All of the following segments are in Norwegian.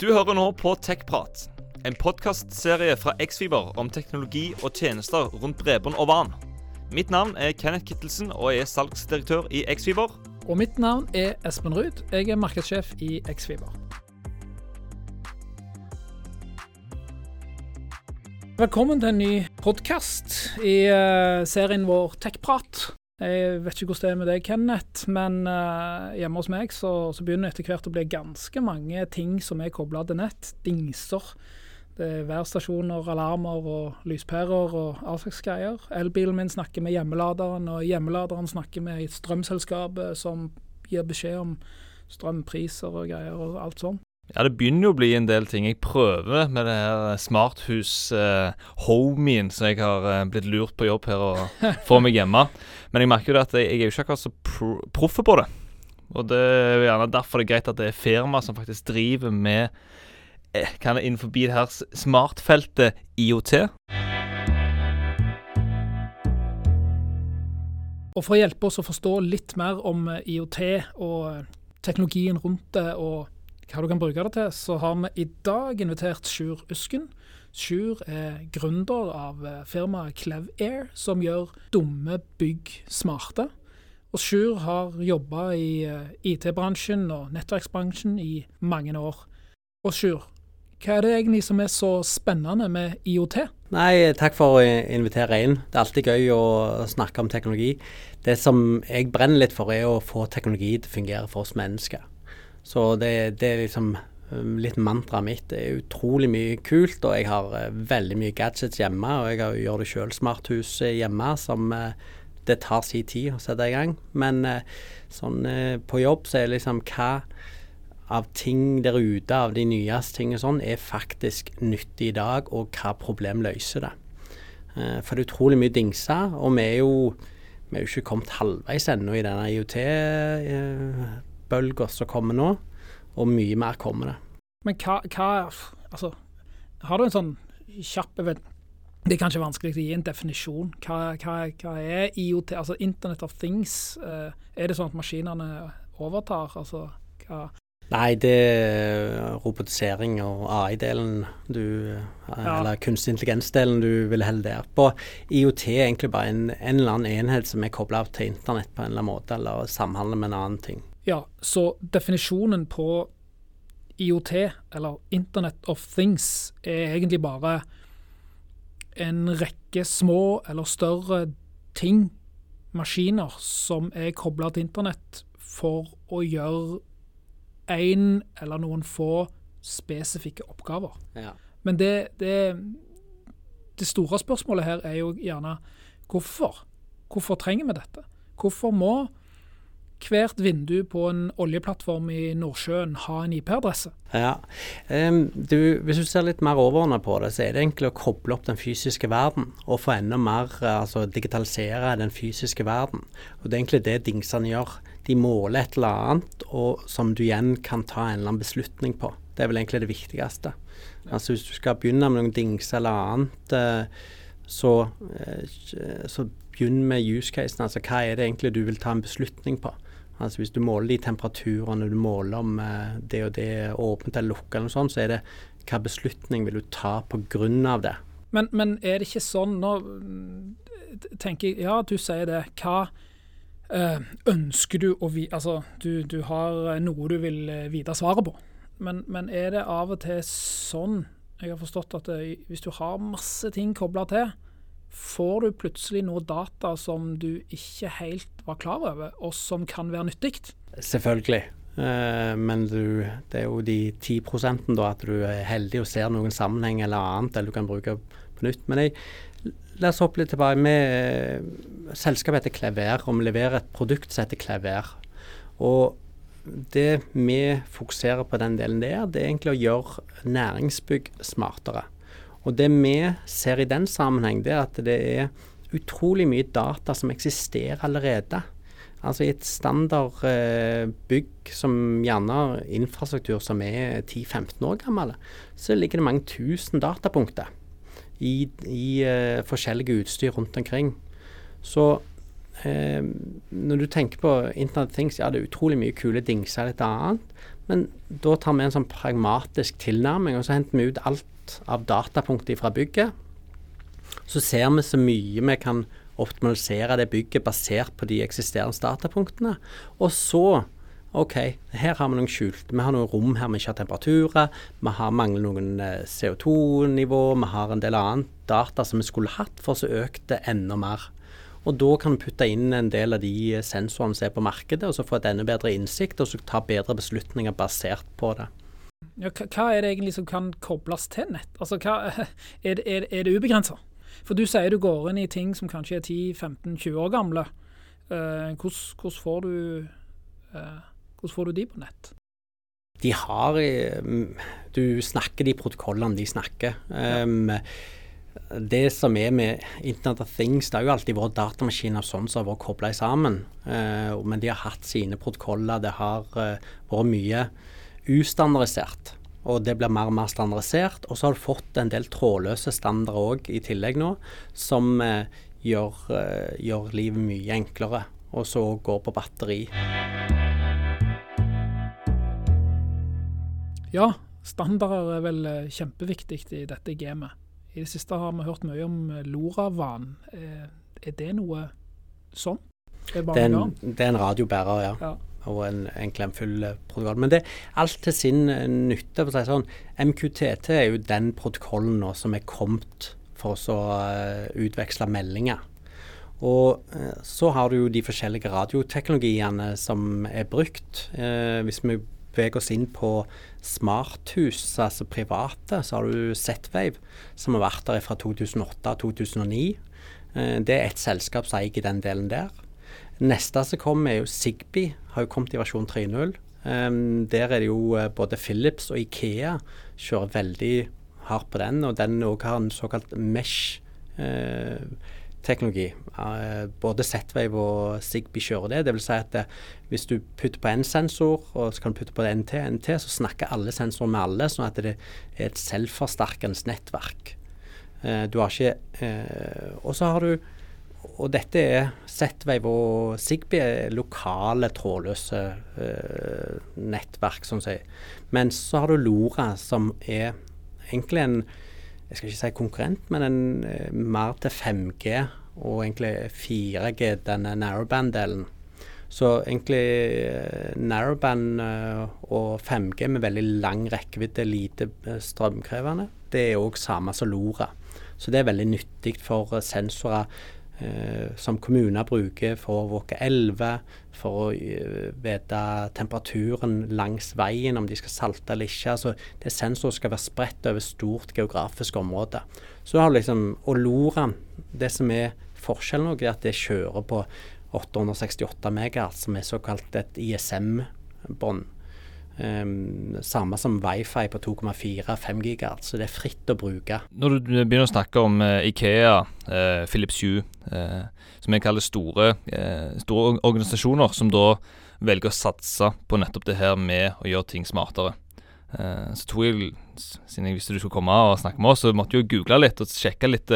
Du hører nå på TechPrat, en podkastserie fra Xfiber om teknologi og tjenester rundt bredbånd og vann. Mitt navn er Kenneth Kittelsen og jeg er salgsdirektør i Xfiber. Og mitt navn er Espen Ruud. Jeg er markedssjef i Xfiber. Velkommen til en ny podkast i uh, serien vår TechPrat. Jeg vet ikke hvordan det er med deg, Kenneth, men uh, hjemme hos meg så, så begynner etter hvert å bli ganske mange ting som er kobla til nett. Dingser. Det er værstasjoner, alarmer og lyspærer og all slags greier. Elbilen min snakker med hjemmeladeren, og hjemmeladeren snakker med strømselskapet som gir beskjed om strømpriser og greier og alt sånt. Ja, det begynner jo å bli en del ting. Jeg prøver med det her smarthus-homien eh, som jeg har eh, blitt lurt på jobb her og få meg hjemme. Men jeg merker jo det at jeg, jeg er jo ikke akkurat så pro proffe på det. Og det er gjerne derfor det er greit at det er firma som faktisk driver med eh, kan det innenfor det her smartfeltet IOT. Og For å hjelpe oss å forstå litt mer om eh, IOT og eh, teknologien rundt det, og hva du kan bruke det til, så har vi i dag invitert Sjur Usken. Sjur er gründer av eh, firmaet ClevAir, som gjør dumme bygg smarte. Og Sjur har jobba i uh, IT-bransjen og nettverksbransjen i mange år. Og Sjur, hva er det egentlig som er så spennende med IOT? Nei, Takk for å invitere inn. Det er alltid gøy å snakke om teknologi. Det som jeg brenner litt for, er å få teknologi til å fungere for oss mennesker. Så det, det er liksom um, litt mantraet mitt. Det er utrolig mye kult, og jeg har uh, veldig mye gadgets hjemme. Og jeg har, gjør det sjøl smarthus hjemme, som uh, det tar sin tid å sette i gang. Men uh, sånn på jobb så er det liksom hva av ting der ute, av de nyeste tingene sånn, er faktisk nyttig i dag, og hva problem løser det. For det er utrolig mye dingser, og vi er jo, vi er jo ikke kommet halvveis ennå i denne IOT bølger som kommer nå, og mye mer kommer det. Men hva, hva Altså, har du en sånn kjapp vet, Det er kanskje vanskelig å gi en definisjon. Hva, hva, hva er IOT, altså Internet of Things? Uh, er det sånn at maskinene overtar? Altså, hva Nei, det er robotisering og AI-delen du ja. Eller kunstig intelligens-delen du vil helle der på. IOT er egentlig bare en, en eller annen enhet som er kobla til internett på en eller annen måte, eller samhandler med en annen ting. Ja, så definisjonen på IOT, eller Internet of Things, er egentlig bare en rekke små eller større ting, maskiner, som er kobla til internett for å gjøre én eller noen få spesifikke oppgaver. Ja. Men det, det, det store spørsmålet her er jo gjerne hvorfor? Hvorfor trenger vi dette? Hvorfor må hvert vindu på en oljeplattform i Nordsjøen ha en IP-adresse? Ja, du, Hvis du ser litt mer overordna på det, så er det egentlig å koble opp den fysiske verden og få enda mer, altså digitalisere den fysiske verden. Og Det er egentlig det dingsene gjør. De måler et eller annet og som du igjen kan ta en eller annen beslutning på. Det er vel egentlig det viktigste. Altså Hvis du skal begynne med noen dingser eller annet, eh, så, eh, så begynn med use casen. Altså hva er det egentlig du vil ta en beslutning på? Altså Hvis du måler de temperaturene, du måler om eh, det og det er åpent eller lukket, eller noe sånt, så er det hva beslutning vil du ta pga. det. Men, men er det ikke sånn Nå tenker jeg, ja du sier det. Hva øh, ønsker du å vite Altså du, du, har noe du vil eh, vite svaret på. Men, men, er det av og til sånn Jeg har forstått at det, hvis du har masse ting kobla til, får du plutselig noe data som du ikke helt var klar over, og som kan være nyttig. Selvfølgelig. Uh, men du, det er jo de 10 da at du er heldig og ser noen sammenheng eller annet eller du kan bruke på nytt. Men jeg, la oss hoppe litt tilbake. Med selskapet heter Klever, og vi leverer et produkt som heter Klever. Og det vi fokuserer på den delen der, det er egentlig å gjøre næringsbygg smartere. Og det vi ser i den sammenheng, det er at det er utrolig mye data som eksisterer allerede. Altså I et standard eh, bygg som gjerne har infrastruktur som er 10-15 år gammel, så ligger det mange tusen datapunkter i, i uh, forskjellige utstyr rundt omkring. Så eh, når du tenker på Internet Things, ja det er utrolig mye kule dingser og litt annet, men da tar vi en sånn pragmatisk tilnærming, og så henter vi ut alt av datapunktet fra bygget. Så ser vi så mye vi kan optimalisere det bygget basert på de eksisterende datapunktene. Og så OK, her har vi noen skjulte. Vi har noen rom her vi ikke har temperaturer. Vi har mangler noen eh, CO2-nivå. Vi har en del annet data som vi skulle hatt, for så økte det enda mer. Og da kan vi putte inn en del av de sensorene som er på markedet, og så få et enda bedre innsikt, og så ta bedre beslutninger basert på det. Ja, hva er det egentlig som kan kobles til nett? Altså, hva, er, er, er det ubegrensa? For du sier du går inn i ting som kanskje er 10-15-20 år gamle. Uh, hvordan, får du uh, hvordan får du de på nett? De har Du snakker de protokollene de snakker. Um, det som er med Internet of Things, det har jo alltid vært datamaskiner sånn som har vært kobla sammen. Uh, men de har hatt sine protokoller. Det har uh, vært mye ustandardisert. Og det blir mer og mer standardisert. Og så har du fått en del trådløse standarder òg i tillegg nå, som eh, gjør, gjør livet mye enklere. Og så går på batteri. Ja, standarder er vel eh, kjempeviktig i dette gamet. I det siste har vi hørt mye om Loravan. Eh, er det noe sånn? Det er, det er, en, det er en, radiobærer, ja. ja. Og en, en klemfull protokoll. Men det er alt til sin nytte. for å si sånn. MQTT er jo den protokollen nå som er kommet for å uh, utveksle meldinger. Og så har du jo de forskjellige radioteknologiene som er brukt. Uh, hvis vi beveger oss inn på smarthus, altså private, så har du Z-Wave, som har vært der fra 2008-2009. Eh, det er et selskap som eier den delen der. Neste som kommer, er jo Sigby, har jo kommet i versjon 3.0. Um, der er det jo eh, både Philips og Ikea kjører veldig hardt på den, og den òg har en såkalt mesh. Uh, teknologi. Uh, både Z-Wave og Sigby kjører det. Vil si at det, eh, hvis du putter på én sensor, og så kan du putte på NT, NT, så snakker alle sensorer med alle, sånn at det er et selvforsterkende nettverk. Uh, du har ikke uh, Og så har du Og dette er Z-Wave og Zigbee er lokale trådløse nettverk, sånn sier. si. Men så har du Lora, som er egentlig en jeg skal ikke si konkurrent, men en eh, mer til 5G og egentlig 4G, denne narrowband-delen. Så egentlig eh, narrowband eh, og 5G med veldig lang rekkevidde, lite strømkrevende, det er òg samme som LoRa. Så det er veldig nyttig for sensorer eh, som kommuner bruker for å våke elver, for å uh, vite temperaturen langs veien, om de skal salte eller ikke. Altså, det er sensorer skal være spredt over stort geografisk område. Så har liksom, Og Loran, det som er forskjellen er at det kjører på 868 MHz, som er såkalt et ISM-bånd. Um, samme som wifi på 2,4-5 gigahertz, så det er fritt å bruke. Når du begynner å snakke om uh, Ikea, uh, Philips Hue, uh, som jeg kaller store, store organisasjoner, som da velger å satse på nettopp det her med å gjøre ting smartere. så tror jeg, siden jeg visste du skulle komme og snakke med oss, så måtte jeg jo google litt og sjekke litt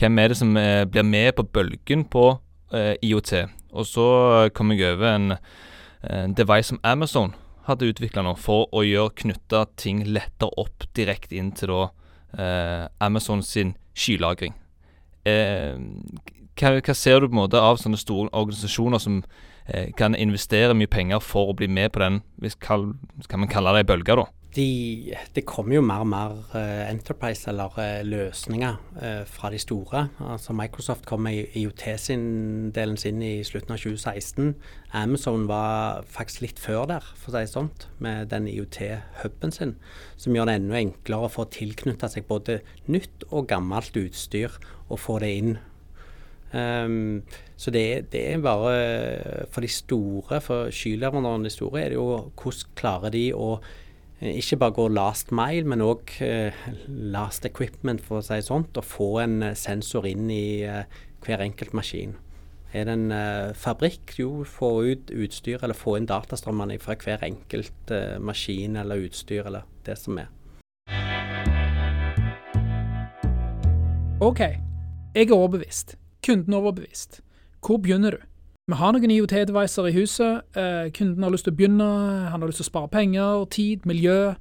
hvem er det som blir med på bølgen på IOT. Og så kom jeg over en, en device som Amazon hadde utvikla nå for å gjøre knytta ting lettere opp direkte inn til da eh, Amazon sin skylagring. Eh, hva, hva, ser du på en måte av sånne store organisasjoner som eh, kan investere mye penger for å bli med på den, hvis kall, kan man kalle det ei bølge, da? De, det kommer jo mer og mer uh, enterprise, eller uh, løsninger, uh, fra de store. Altså Microsoft kom med IOT-delen sin i slutten av 2016. Amazon var faktisk litt før der, for å si det sånn, med den IOT-huben sin. Som gjør det enda enklere å få tilknytta seg både nytt og gammelt utstyr, og få det inn. Um, så det, det, er bare For de store, for skyleverandørene de store, er det jo hvordan klarer de å ikke bare gå last mile, men òg eh, last equipment, for å si sånn. Og få en eh, sensor inn i hver enkelt maskin. Er det en fabrikk, jo, få ut utstyr eller få inn datastrømmene fra hver enkelt maskin eller utstyr, eller det som er. OK, jeg er overbevist. Kunden er overbevist. Hvor begynner du? Vi har noen IOT-devicer i huset. Eh, kunden har lyst til å begynne, han har lyst til å spare penger, tid, miljø.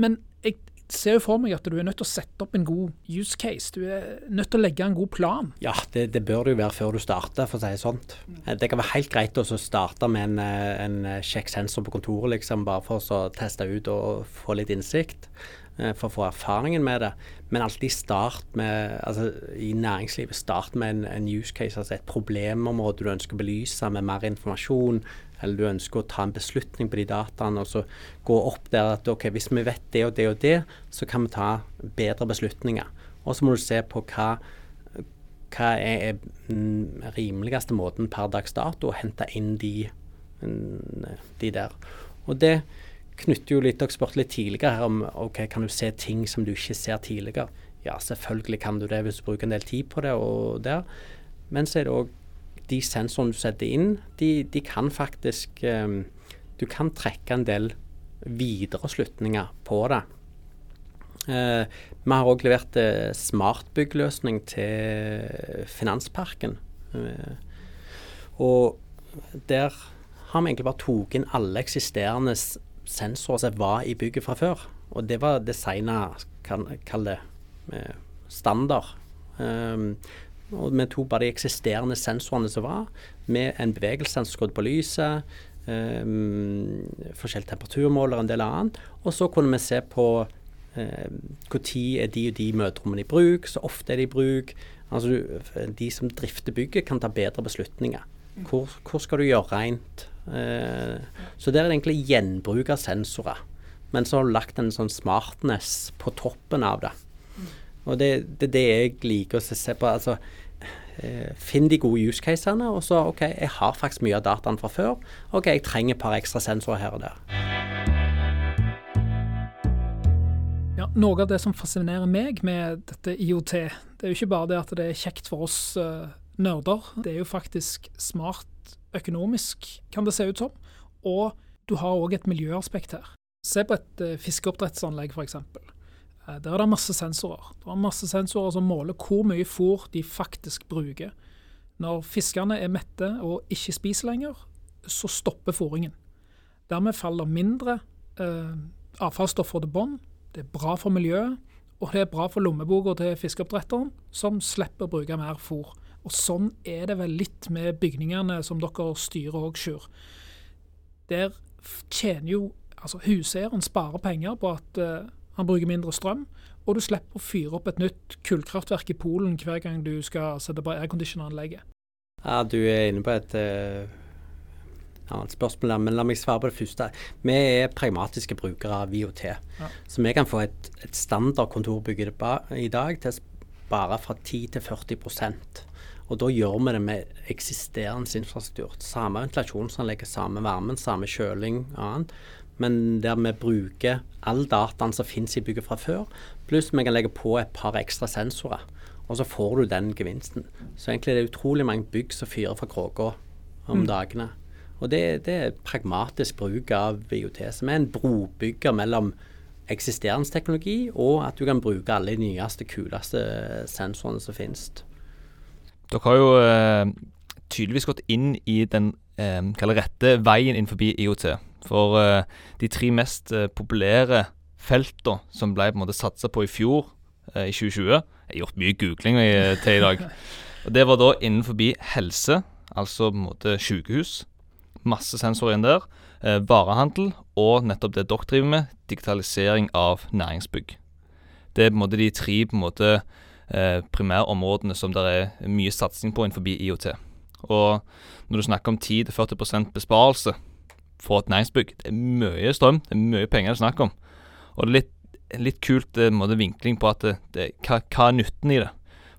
Men jeg ser jo for meg at du er nødt til å sette opp en god use case. Du er nødt til å legge en god plan. Ja, det, det bør det jo være før du starter, for å si det sånn. Det kan være helt greit å starte med en, eh, en kjekk sensor på kontoret, liksom, bare for å teste ut og få litt innsikt. Eh, for å få erfaringen med det. Men alltid start med altså i næringslivet start med en, en use case, altså et problemområde du ønsker å belyse med mer informasjon. Eller du ønsker å ta en beslutning på de dataene og så gå opp der at ok, hvis vi vet det og det og det, så kan vi ta bedre beslutninger. Og så må du se på hva, hva er den rimeligste måten per dags dato å hente inn de, de der. Og det knytter jo litt Dere spurte litt tidligere her om ok, kan du se ting som du ikke ser tidligere. Ja, selvfølgelig kan du det hvis du bruker en del tid på det og der. Men så er det òg de sensorene du setter inn, de, de kan faktisk um, Du kan trekke en del videre slutninger på det. Uh, vi har òg levert uh, smartbyggløsning til Finansparken. Uh, og der har vi egentlig bare tatt inn alle eksisterende sensorer som var i bygget fra før. Og det var designa, kall det, standard. Um, og vi tok bare de eksisterende sensorene som var, med en bevegelsessensor skrudd på lyset, um, forskjellige temperaturmåler, en del annet. Og så kunne vi se på når uh, er de og de møterommene i bruk, så ofte er de i bruk. Altså, de som drifter bygget, kan ta bedre beslutninger. Hvor, hvor skal du gjøre rent? Eh, så der er det egentlig gjenbruk av sensorer. Men så har du lagt en sånn smartness på toppen av det. Og det er det, det, jeg liker å se på. altså eh, Finn de gode use casene, og så OK, jeg har faktisk mye av dataen fra før. OK, jeg trenger et par ekstra sensorer her og der. Ja, Noe av det som fascinerer meg med dette IOT, det er jo ikke bare det at det er kjekt for oss uh, nerder. Det er jo faktisk smart økonomisk, kan det se ut som. Og du har òg et miljøaspekt her. Se på et uh, fiskeoppdrettsanlegg f.eks. Uh, der er det masse sensorer. Det er masse sensorer som måler hvor mye fôr de faktisk bruker. Når fiskene er mette og ikke spiser lenger, så stopper fôringen. Dermed faller mindre uh, avfallsstoffer til bånn. Det er bra for miljøet, og det er bra for lommeboka til fiskeoppdretteren, som slipper å bruke mer fôr. Og sånn er det vel litt med bygningene som dere styrer òg, Sjur. Der tjener jo altså Huseieren sparer penger på at uh, han bruker mindre strøm, og du slipper å fyre opp et nytt kullkraftverk i Polen hver gang du skal sette på airconditionanlegget. Ja, du er inne på et uh, annet spørsmål men la meg svare på det første. Vi er pragmatiske brukere av IOT, ja. så vi kan få et, et standardkontorbygg i dag til å spare fra 10 til 40 og da gjør vi det med eksisterende infrastruktur. Samme ventilasjonsanlegg, samme varmen, samme kjøling og annet. Men der vi bruker all dataen som finnes i bygget fra før, pluss vi kan legge på et par ekstra sensorer. Og så får du den gevinsten. Så egentlig er det utrolig mange bygg som fyrer fra kråka om mm. dagene. Og det, det, er pragmatisk bruk av IOT, som er en brobygger mellom eksisterende teknologi og at du kan bruke alle de nyeste, kuleste sensorene som finnes. Dere har jo eh, tydeligvis gått inn i den eh, rette veien innenfor IOT. For eh, de tre mest eh, populære feltene som ble på en måte satsa på i fjor, eh, i 2020 Jeg har gjort mye googling i, til i dag. Og Det var da innenfor helse, altså på en måte sykehus. Masse sensorer inn der. varehandel og nettopp det dere driver med, digitalisering av næringsbygg. Det er på en måte de tre på en måte eh, primærområdene som det er mye satsing på innenfor IOT. Og når du snakker om 10-40 besparelse for et næringsbygg, det er mye strøm, det er mye penger det er snakk om. Og det er litt, litt kult eh, måte, vinkling på at det, det, hva, hva, er nytten i det.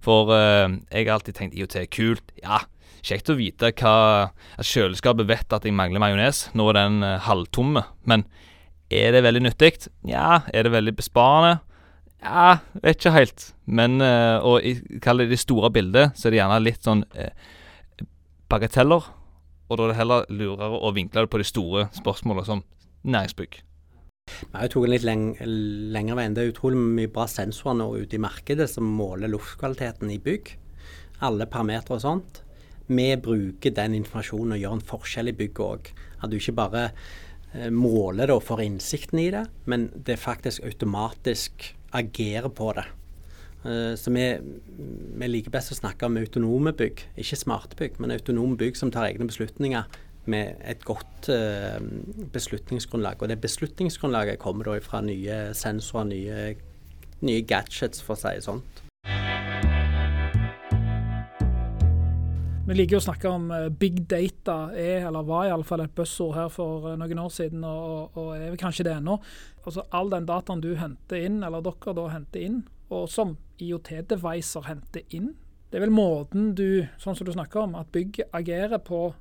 For eh, jeg har alltid tenkt IOT er kult. Ja, kjekt å vite hva at kjøleskapet vet at jeg mangler majones. Nå er den eh, halvtomme. Men er det veldig nyttig? Ja. Er det veldig besparende? Ja, vet ikke helt. Men uh, Og i kall det det store bildet, så er det gjerne litt sånn uh, bagateller. Og da er det heller lurere å vinkle det på de store spørsmålene, som næringsbygg. Vi har jo tatt en litt leng lengre vei. Det er utrolig mye bra sensorer nå ute i markedet som måler luftkvaliteten i bygg. Alle parametere og sånt. vi bruker den informasjonen og gjør en forskjell i bygget òg. At du ikke bare eh, måler det og får innsikten i det, men det faktisk automatisk agerer på det. Eh, så vi, vi, liker best å snakke om autonome bygg, ikke smarte bygg, men autonome bygg som tar egne beslutninger med et godt uh, beslutningsgrunnlag. Og det beslutningsgrunnlaget kommer da fra nye sensorer, nye, nye gadgets, for å si det sånn. Vi liker å snakke om uh, big data er, eller var iallfall et buzzord her for uh, noen år siden, og, og er kanskje det ennå. Altså All den dataen du henter inn, eller dere da henter inn, og som IOT-devicer henter inn, det er vel måten du, sånn som du snakker om, at bygg agerer på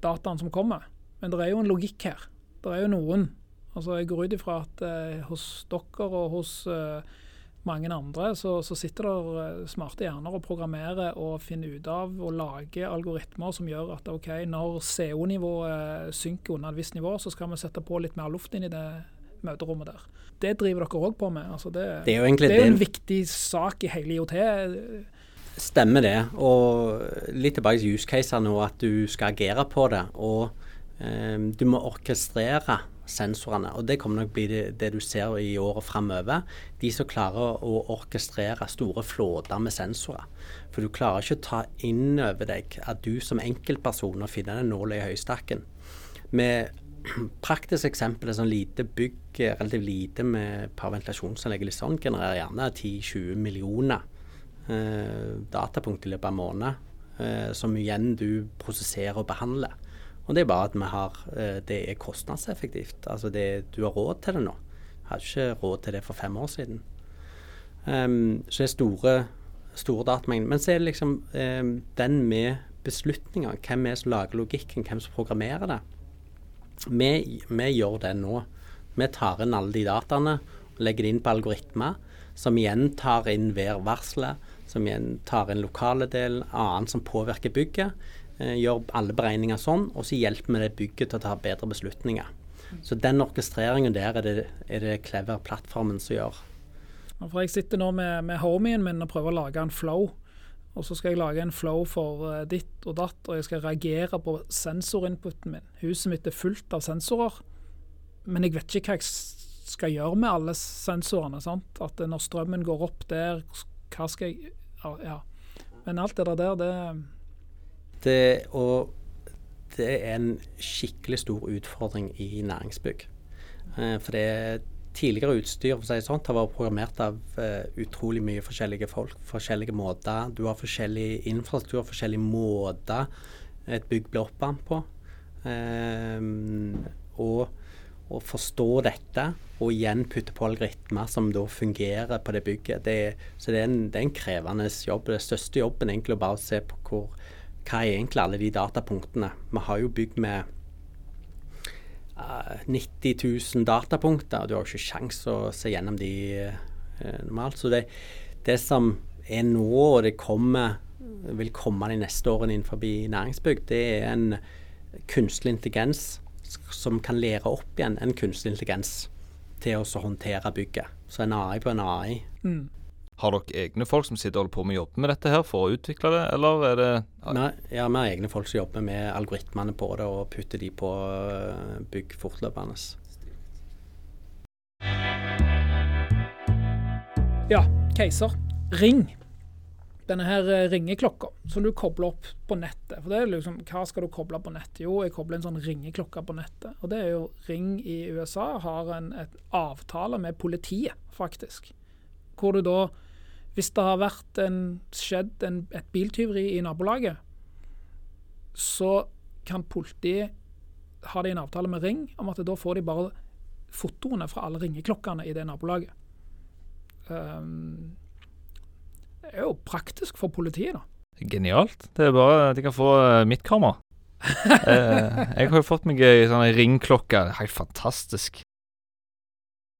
dataen som kommer. Men det er jo en logikk her. Det er jo noen. Altså Jeg går ut ifra at eh, hos dere og hos eh, mange andre så, så sitter det eh, smarte hjerner og programmerer og finner ut av og lager algoritmer som gjør at ok, når CO-nivået synker under et visst nivå, så skal vi sette på litt mer luft inn i det møterommet der. Det driver dere òg på med. Altså det, det, er jo, det er en viktig sak i hele IOT. Stemmer det. Og litt tilbake til use caser nå, at du skal agere på det. Og eh, du må orkestrere sensorene. Og det kommer nok bli det, det du ser i året framover. De som klarer å orkestrere store flåter med sensorer. For du klarer ikke å ta inn over deg at du som enkeltperson finner den nåla i høystakken. Med praktisk eksempel er sånn lite bygg, relativt lite med par ventilasjonsanlegg, sånn, genererer gjerne 10-20 millioner eh, datapunkt i løpet av en måned, eh, som igjen du prosesserer og behandler. Og det er bare at har, eh, det er kostnadseffektivt. Altså det, du har råd til det nå. Jeg hadde ikke råd til det for fem år siden. Um, så det er store, store datamengder. Men så er det liksom um, den med beslutninger. Hvem er som lager logikken, hvem som programmerer det. Vi, vi gjør det nå. Vi tar inn alle de dataene og legger det inn på algoritmer, som igjen tar inn værvarselet, som igjen tar inn lokale del, annet som påvirker bygget. Eh, gjør alle beregninger sånn, og så hjelper vi det bygget til å ta bedre beslutninger. Så den orkestreringen der er det, er det Clever-plattformen som gjør. For Jeg sitter nå med, med homien min og prøver å lage en flow. Og så skal jeg lage en flow for uh, ditt og datt, og jeg skal reagere på sensorinputen min. Huset mitt er fullt av sensorer, men jeg vet ikke hva jeg skal gjøre med alle sensorene. Sant? At når strømmen går opp der, hva skal jeg Ja. Men alt det der, det Det, og det er en skikkelig stor utfordring i næringsbygg. Eh, for det tidligere utstyr for å si sånt, har vært programmert av uh, utrolig mye forskjellige folk. Forskjellige måter. Du har forskjellig infrastruktur, forskjellige måter et bygg blir oppvarmet på. Um, og å forstå dette, og igjen putte på algoritmer som da fungerer på det bygget. Det, så det er, en, det er, en, krevende jobb. Det største jobben egentlig å bare se på hvor, hva er egentlig alle de datapunktene. Vi har jo bygd med uh, 90 000 datapunkter, og du har jo ikke sjans å se gjennom de uh, normalt. Så det, det som er nå, og det kommer, vil komme de neste årene innenfor næringsbygg, det er en kunstig intelligens som kan lære opp igjen en kunstig intelligens til å håndtere bygget. Så en AI på en AI. Mm. Har dere egne folk som sitter og holder på med å jobbe med dette her for å utvikle det, eller er det Nei, Ja, vi har egne folk som jobber med algoritmene på det og putter de på eh, bygg fortløpende. Ja, Keiser. Ring denne her eh, ringeklokka som du kobler opp på nettet. For det er liksom, Hva skal du koble på nettet? Jo, jeg kobler en sånn ringeklokke på nettet. Og det er jo Ring i USA har en et avtale med politiet, faktisk. Hvor du da, hvis det har vært en, skjedd en, et biltyveri i nabolaget, så kan politiet ha det i en avtale med Ring om at da får de bare fotoene fra alle ringeklokkene i det nabolaget. Um, det er jo praktisk for politiet, da. Genialt. Det er bare at De kan få uh, mitt kamera. eh, jeg har jo fått meg ei sånn ringklokke. Helt fantastisk.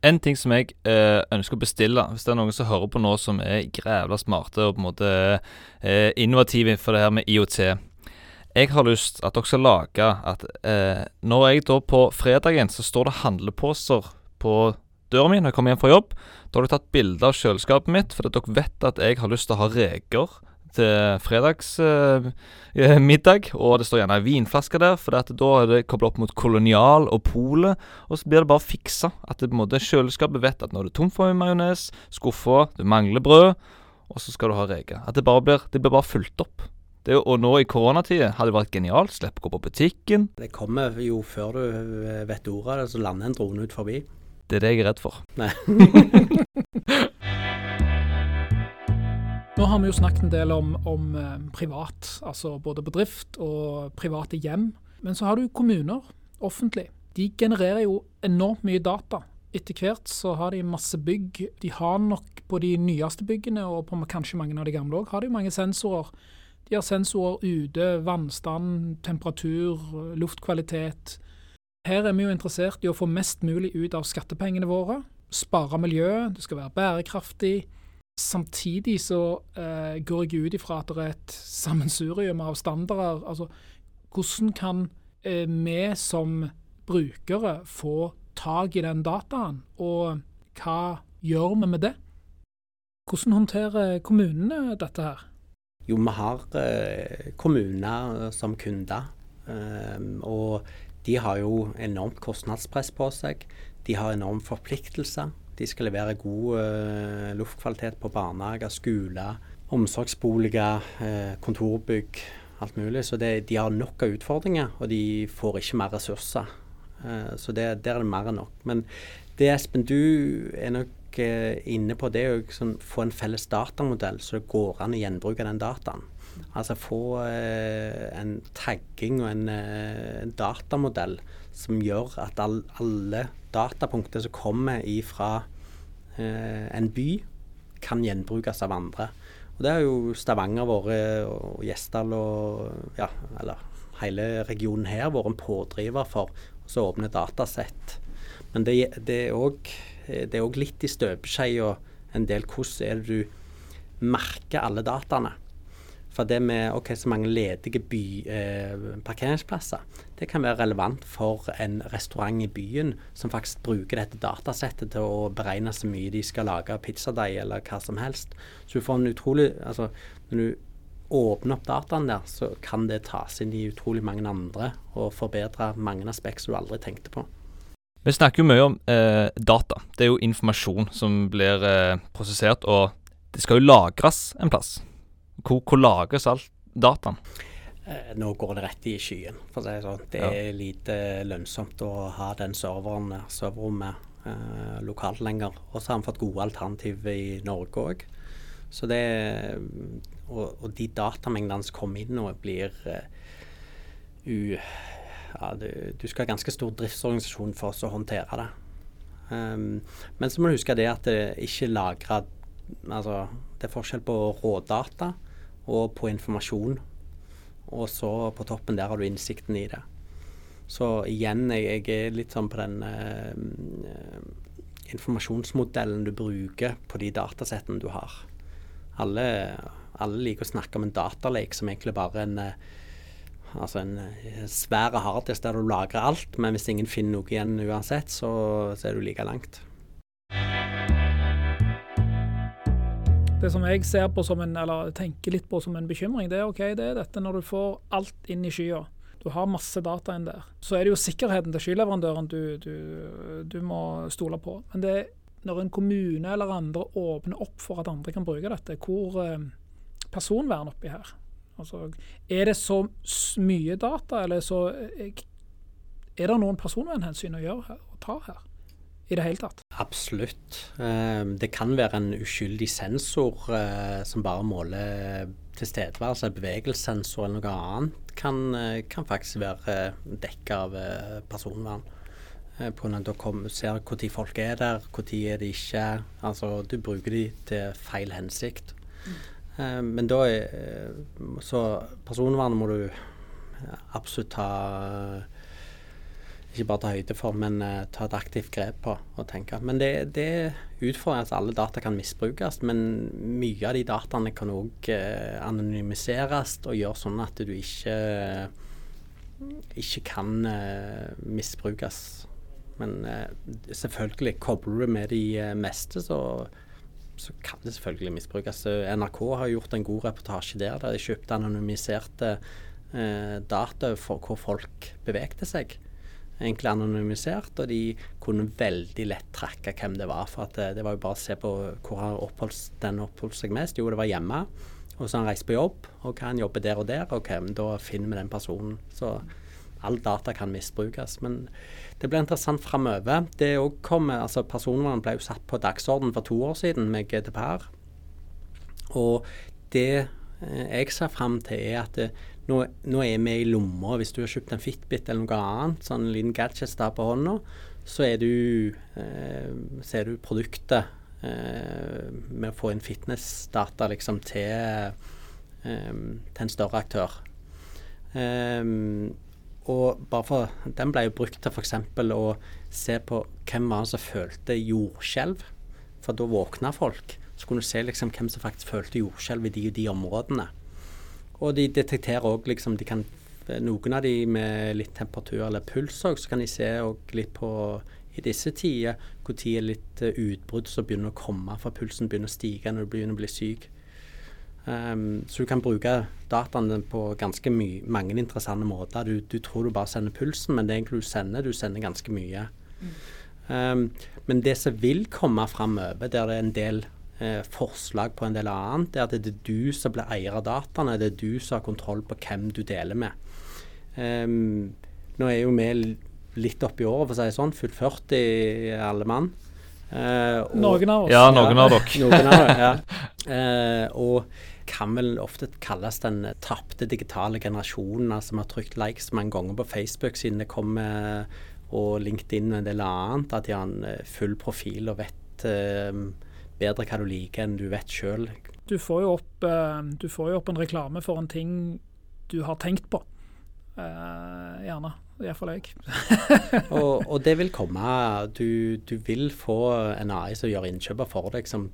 En ting som jeg eh, ønsker å bestille, hvis det er noen som hører på nå som er grævla smarte og på en måte eh, innovative for det her med IOT Jeg har lyst at dere skal lage at eh, når jeg da på fredagen så står det handleposer på døra mi når jeg kommer hjem fra jobb. Da har dere tatt bilde av kjøleskapet mitt, fordi dere vet at jeg har lyst til å ha reker til fredagsmiddag, og det står gjerne ei vinflaske der, for da er det kobla opp mot Kolonial og Polet, og så blir det bare fiksa. At det på en måte kjøleskapet vet at når du er tom for majones, skuffa, du mangler brød, og så skal du ha reker. At det bare blir, det blir bare fulgt opp. Det, og nå i koronatida hadde det vært genialt. Slipp å gå på butikken. Det kommer jo før du eh, vet ordet av det, så lander en drone ut forbi. Det er det jeg er redd for. Nei. Nå har vi jo snakket en del om, om eh, privat, altså både bedrift og private hjem. Men så har du kommuner, offentlig. De genererer jo enormt mye data. Etter hvert så har de masse bygg. De har nok på de nyeste byggene, og på kanskje mange av de gamle òg, har de mange sensorer. De har sensorer ute, vannstand, temperatur, luftkvalitet. Her er vi jo interessert i å få mest mulig ut av skattepengene våre. Spare miljøet, det skal være bærekraftig. Samtidig så eh, går jeg ut ifra at det er et sammensurium av standarder. Altså, hvordan kan eh, vi som brukere få tak i den dataen, og hva gjør vi med det? Hvordan håndterer kommunene dette her? Jo, vi har eh, kommuner som kunder, eh, og de har jo enormt kostnadspress på seg. De har enorme forpliktelser. De skal levere god eh, luftkvalitet på barnehager, skoler, omsorgsboliger, eh, kontorbygg, alt mulig. Så det, de har nok av utfordringer, og de får ikke mer ressurser. Eh, så det, der er det mer enn nok. Men det Espen, du er nok eh, inne på, det er å sånn, få en felles datamodell, så det går an å gjenbruke den dataen. Altså få eh, en tagging og en eh, datamodell som gjør at all, alle datapunkter som kommer ifra eh, en by, kan gjenbrukes av andre. Og Det har jo Stavanger vært, og Gjesdal og ja, eller hele regionen her vært en pådriver for å åpne datasett. Men det, det er òg litt i støpeskjea en del hvordan er det du merker alle dataene. For det med ok, så mange ledige by, eh, parkeringsplasser, det kan være relevant for en restaurant i byen som faktisk bruker dette datasettet til å beregne så mye de skal lage pizzadeig eller hva som helst. Så du får en utrolig Altså, når du åpner opp dataen der, så kan det tas inn i utrolig mange andre og forbedre mange aspekter du aldri tenkte på. Vi snakker jo mye om eh, data. Det er jo informasjon som blir eh, prosessert, og det skal jo lagres en plass. Hvor, hvor lagres all dataen? Eh, nå går det rett i skyen, for å si det sånn. Det Ja. er lite lønnsomt å ha den serveren, serverrommet eh, lokalt lenger. Og så har vi fått gode alternativ i Norge òg. Så det og, og de datamengdene som kommer inn nå, blir eh, u... Ja, du, du skal ha ganske stor driftsorganisasjon for oss å håndtere det. Um, men så må du huske det at det ikke lagrer Altså, det er forskjell på rådata og på informasjon. Og så på toppen der har du innsikten i det. Så igjen, jeg, jeg er litt sånn på den eh, informasjonsmodellen du bruker på de datasettene du har. Alle, alle liker å snakke om en datalek som egentlig bare er en eh, Altså en eh, svær harddisk der du lagrer alt, men hvis ingen finner noe igjen uansett, så, så er du like langt. Det som jeg ser på som en, eller tenker litt på som en bekymring, det er ok, det er dette når du får alt inn i skya. Du har masse data inn der. Så er det jo sikkerheten til skyleverandøren du, du, du må stole på. Men det er når en kommune eller andre åpner opp for at andre kan bruke dette, hvor eh, personvern oppi her? Altså, er det så mye data, eller så eh, Er det noen personvernhensyn å gjøre her, å ta her? I det hele tatt? Absolutt. Eh, det kan være en uskyldig sensor eh, som bare måler tilstedeværelse, bevegelsessensor eller noe annet, kan, eh, kan faktisk være dekka av eh, personvern. Eh, på når du ser når folk er der, når er de ikke. Altså, du bruker de til feil hensikt. Eh, men da eh, Så personvernet må du absolutt ta ikke bare ta høyde for, men uh, ta et aktivt grep på og tenke. Men det, det utfordrer at alle data kan misbrukes, men mye av de dataene kan òg uh, anonymiseres og gjøre sånn at du ikke ikke kan eh, misbrukes. Men eh, selvfølgelig kobler du med de eh, meste, så så kan det selvfølgelig misbrukes. NRK har gjort en god reportasje der, der de kjøpte anonymiserte eh, data for hvor folk bevegde seg. Egentlig anonymisert, og de kunne veldig lett tracke hvem det var. For det, det var jo bare å se på hvor har oppholds, den oppholdt seg mest. Jo, det var hjemme. Og så har han reist på jobb, og han jobber der og der. Ok, men da finner vi den personen. Så all data kan misbrukes. Men det blir interessant framover. Det òg kommer Altså, personvern ble jo satt på dagsorden for to år siden med GDPR. Og det eh, jeg ser fram til, er at det, nå, nå, er vi i lomma. Hvis du har kjøpt en Fitbit eller noe annet, sånn en liten gadget der på hånda, så er du, eh, så er du produktet eh, med å få inn fitnessdata liksom til, eh, til en større aktør. Um, og bare for, Den ble jo brukt til f.eks. å se på hvem var det som følte jordskjelv. For da våkna folk. Så kunne du se liksom hvem som faktisk følte jordskjelv i de og de områdene. Og de detekterer òg liksom de kan, Noen av de med litt temperatur eller puls òg, så kan de se litt på i disse tider når det er litt uh, utbrudd som begynner å komme, for pulsen begynner å stige når du begynner å bli syk. Um, så du kan bruke dataene på ganske mange interessante måter. Du, du, tror du bare sender pulsen, men det er egentlig du sender, du sender ganske mye. Mm. Um, men det som vil komme framover, der det er en del eh, forslag på en del annet, det er at det er du som blir eier av dataene. Det er du som har kontroll på hvem du deler med. Um, nå er jo vi litt oppi året, for å si det sånn. Fullt 40 alle mann. Uh, noen av oss. Ja, noen ja, av dere. noen av dere, ja. Uh, og kan vel ofte kalles den tapte digitale generasjonen. Altså vi har trykt likes mange ganger på Facebook siden det kommer og LinkedIn og en del annet. At de har en eh, full profil og vet uh, bedre hva du liker enn du vet sjøl. Du, får jo opp, uh, du får jo opp en reklame for en ting du har tenkt på. Uh, gjerne. Iallfall jeg. og, og, det vil komme. Du, du, vil få en AI som gjør innkjøper for deg, som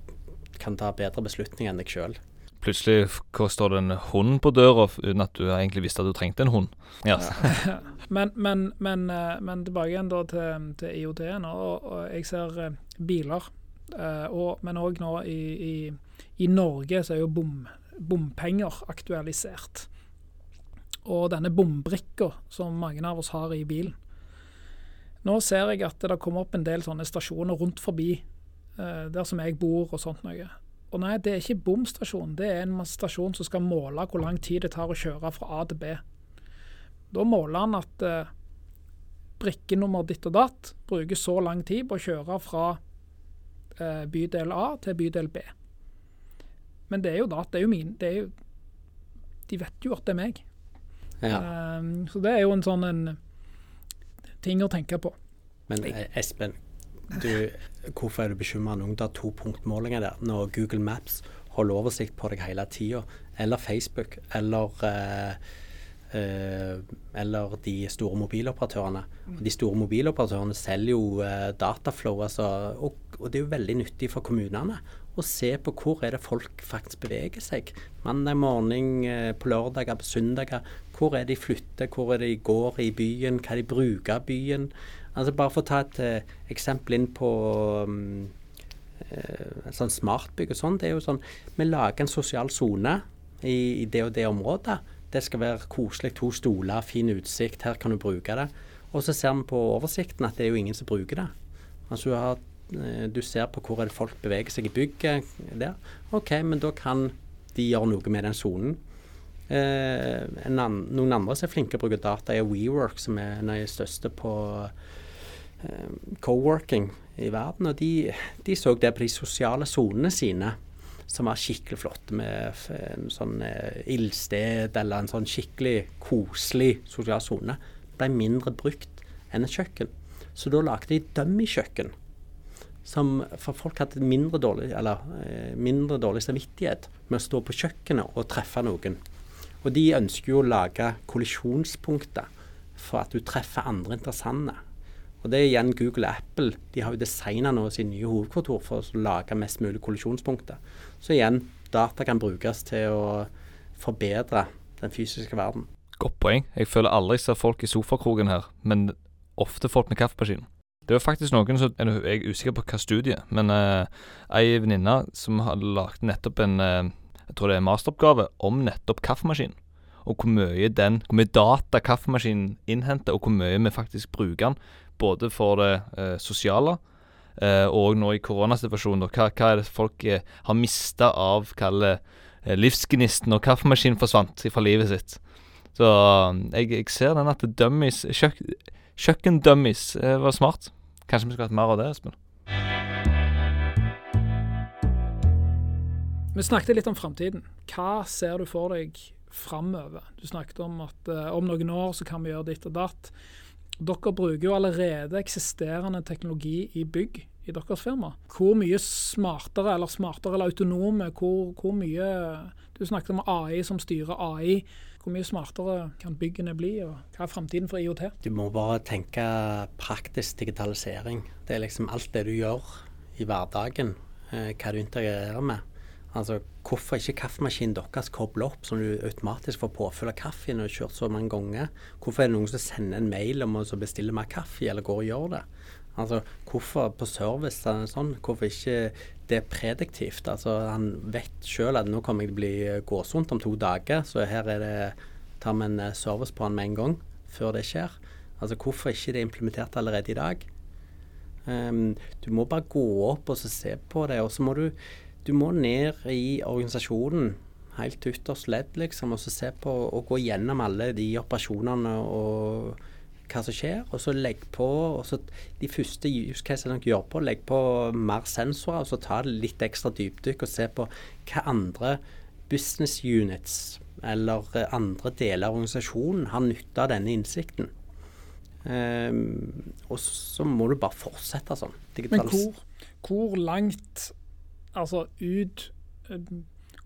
kan ta bedre beslutninger enn deg sjøl plutselig står det en hund på døra uten at du egentlig visste at du trengte en hund. Ja. men, men, men, eh, men, tilbake igjen da til, til IOT-en. Og, og, jeg ser eh, biler. Eh, og, men òg nå i, i, i, Norge så er jo bom, bompenger aktualisert. Og denne bombrikka som mange av oss har i bilen. Nå ser jeg at det kommer opp en del sånne stasjoner rundt forbi der som jeg bor og sånt noe. Og nei, det er ikke bomstasjon, det er en stasjon som skal måle hvor lang tid det tar å kjøre fra A til B. Da måler han at eh, brikkenummer ditt og datt bruker så lang tid på å kjøre fra eh, bydel A til bydel B. Men det er jo da det er jo min det er jo, De vet jo at det er meg. Ja. Um, så det er jo en sånn en ting å tenke på. Men eh, Espen, du, hvorfor er du bekymra du har to punktmålinger der, når Google Maps holder oversikt på deg hele tida, eller Facebook, eller eh, eh, eller de store mobiloperatørene. Og de store mobiloperatørene selger jo eh, dataflow, altså, og, og, det er jo veldig nyttig for kommunene å se på hvor er det folk faktisk beveger seg. Mandag morgen, eh, på lørdager, på søndager. Hvor er de flytter, hvor er de går i byen, hva de bruker byen. Altså Bare for å ta et eksempel inn på um, sånn smartbygg og sånn. Det er jo sånn Vi lager en sosial sone i, i, det og det området. Det skal være koselig, to stoler, fin utsikt, her kan du bruke det. Og så ser vi på oversikten at det er jo ingen som bruker det. Altså du, har, uh, du ser på hvor folk beveger seg i bygget der. OK, men da kan de gjøre noe med den sonen. Eh, noen andre som er flinke til å bruke data, er WeWork, som er en av de største på Eh, co-working i verden. Og de, de, så det på de sosiale sonene sine, som var skikkelig flotte, med en sånn eh, ildsted eller en sånn skikkelig koselig sosial sone. Ble mindre brukt enn et kjøkken. Så da lagde de dummy-kjøkken. Som, for folk hadde mindre dårlig, eller, eh, mindre dårlig samvittighet med å stå på kjøkkenet og treffe noen. Og de ønsker jo å lage kollisjonspunkter for at du treffer andre interessante. Og det er igjen Google og Apple. De har jo designa nå sin nye hovedkontor for å lage mest mulig kollisjonspunkter. Så igjen, data kan brukes til å forbedre den fysiske verden. Godt poeng. Jeg føler aldri jeg ser folk i sofakroken her, men ofte folk med kaffemaskin. Det var faktisk noen som Jeg er usikker på hva studie, men uh, ei venninne som hadde lagd nettopp en uh, Jeg tror det er en masteroppgave om nettopp kaffemaskinen Og hvor mye den Hvor mye data kaffemaskinen innhenter, og hvor mye vi faktisk bruker den. Både for det uh, sosiale uh, og nå i koronasituasjonen. Hva, hva er det folk uh, har mista av kalle livsgnisten og kaffemaskinen forsvant fra livet sitt. Så jeg, jeg ser den at dummies kjøk, Kjøkkendummies var smart. Kanskje vi skulle hatt mer av det, Espen? Vi snakket litt om framtiden. Hva ser du for deg framover? Du snakket om at uh, om noen år så kan vi gjøre ditt og datt. Dere bruker jo allerede eksisterende teknologi i bygg i deres firma. Hvor mye smartere eller smartere eller autonome, hvor, hvor mye Du snakket om AI som styrer AI. Hvor mye smartere kan byggene bli, og hva er framtiden for IOT? Du må bare tenke praktisk digitalisering. Det er liksom alt det du gjør i hverdagen, eh, hva du integrerer med. Altså, Hvorfor ikke kaffemaskinen deres kobler opp, så du automatisk får påfyll av kaffe når du kjørt så mange ganger? Hvorfor er det noen som sender en mail om å bestille mer kaffe, eller går og gjør det? Altså, Hvorfor på service sånn, hvorfor ikke det er prediktivt? Altså, Han vet sjøl at nå kommer jeg til å bli gåsvondt om to dager, så her er det tar vi en eh, service på han med en gang, før det skjer. Altså Hvorfor ikke det er implementert allerede i dag? Um, du må bare gå opp og se på det, og så må du du må ned i organisasjonen, helt ytterst ledd, liksom, og så se på og gå gjennom alle de operasjonene og hva som skjer, og så legg på og så De første use casene dere gjør på, legg på mer sensorer, og så ta det litt ekstra dypdykk og se på hva andre business units eller andre deler av organisasjonen har nytte av denne innsikten. Um, og så må du bare fortsette sånn. Men hvor, hvor langt altså ut eh,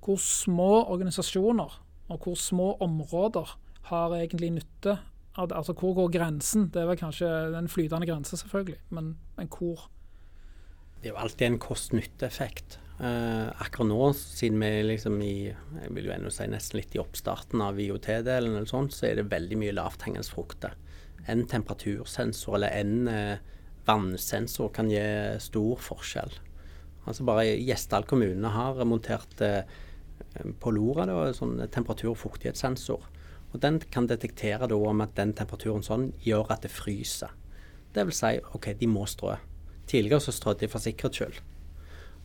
Hvor små organisasjoner og hvor små områder har egentlig nytte av det? Altså hvor går grensen? Det er vel kanskje den flytende grense, selvfølgelig, men, men hvor? Det er jo alltid en kost-nytte-effekt. Uh, akkurat nå, siden vi liksom i jeg vil jo ennå si nesten litt i oppstarten av IOT-delen, eller sånt, så er det veldig mye lavthengende frukter. En temperatursensor eller en uh, vannsensor kan gi stor forskjell. Altså bare Gjesdal kommune har montert eh, på Lora da, sånn temperatur- og fuktighetssensor. Og Den kan detektere da om at den temperaturen sånn gjør at det fryser. Det vil si OK, de må strø. Tidligere så strødde de for sikkerhets skyld.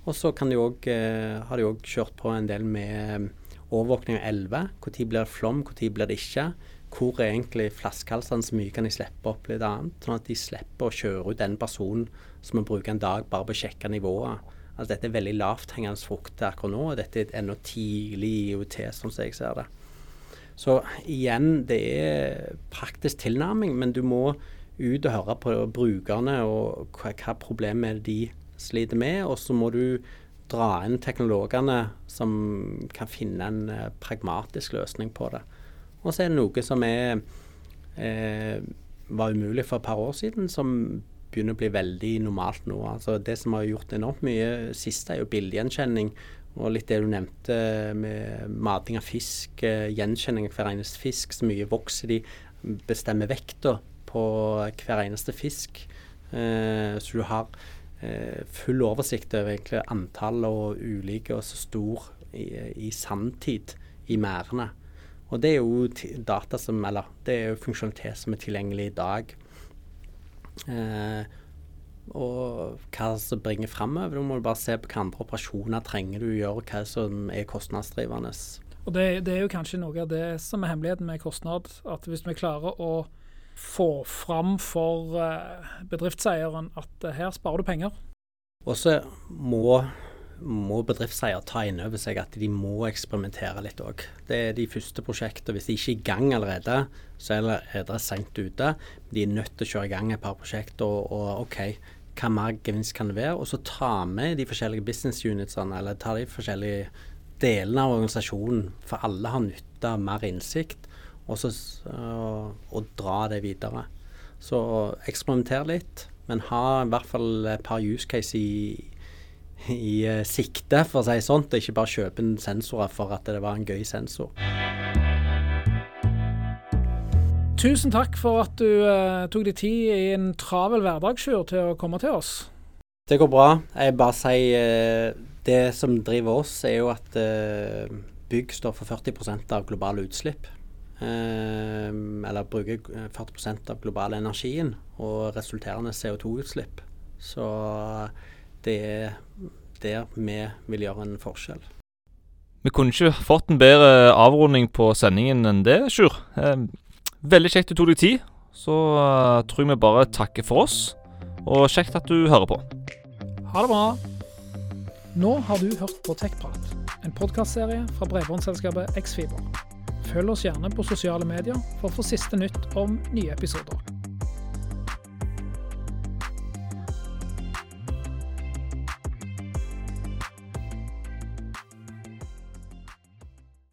Og så eh, har de òg kjørt på en del med overvåkning av elver. Når blir det flom, når blir det ikke? Hvor er egentlig flaskehalsene, så mye kan de slippe opp litt annet? Sånn at de slipper å kjøre ut den personen som må bruke en dag bare på å sjekke nivået Altså dette er veldig lavthengende frukt akkurat nå, og dette er ennå tidlig IOT, sånn som jeg ser det. Så igjen, det er praktisk tilnærming, men du må ut og høre på brukerne og hva, hva problemet de sliter med, og så må du dra inn teknologene som kan finne en eh, pragmatisk løsning på det. Og så er det noe som er, eh, var umulig for et par år siden, som begynner å bli veldig normalt nå. Altså Det som har gjort enormt mye sist, er jo bildegjenkjenning. Og litt det du nevnte med mating av fisk, eh, gjenkjenning av hver eneste fisk. Så mye vokser de, bestemmer vekta på hver eneste fisk. Eh, så du har eh, full oversikt over egentlig antall og ulike og så stor i, i sanntid i merdene. Og det er jo data som, eller det er jo funksjonalitet som er tilgjengelig i dag. Eh, og hva som bringer framover. Da må du bare se på hvilke andre operasjoner trenger du å gjøre, hva som er kostnadsdrivende. Og det, det, er jo kanskje noe av det som er hemmeligheten med kostnad. At hvis vi klarer å få fram for uh, bedriftseieren at uh, her sparer du penger. Og så må må bedriftseier ta inn over seg at de må eksperimentere litt òg. Det er de første prosjektene. Hvis de ikke er i gang allerede, så er dere seint ute. De er nødt til å kjøre i gang et par prosjekter og, og OK, hva mer gevinst kan det være? Og så ta med de forskjellige business unitsene, eller ta de forskjellige delene av organisasjonen, for alle har nytte av mer innsikt, og, så, og, og dra det videre. Så eksperimenter litt, men ha i hvert fall et par use case i i uh, sikte, for å si sånt, og ikke bare kjøpe en sensorer for at det var en gøy sensor. tusen takk for at du uh, tok deg tid i en travel hverdagstur til å komme til oss. Det går bra. Jeg bare sier uh, Det som driver oss, er jo at uh, bygg står for 40% av globale utslipp. eller bruker 40% av global energien og resulterende CO2-utslipp. Så det er der vi vil gjøre en forskjell. Vi kunne ikke fått en bedre avrunding på sendingen enn det, Sjur. Eh, veldig kjekt du tok deg tid. Så uh, tror jeg vi bare takker for oss, og kjekt at du hører på. Ha det bra. Nå har du hørt på Tekprat, en podkastserie fra bredbåndsselskapet Xfiber. Følg oss gjerne på sosiale medier for å få siste nytt om nye episoder.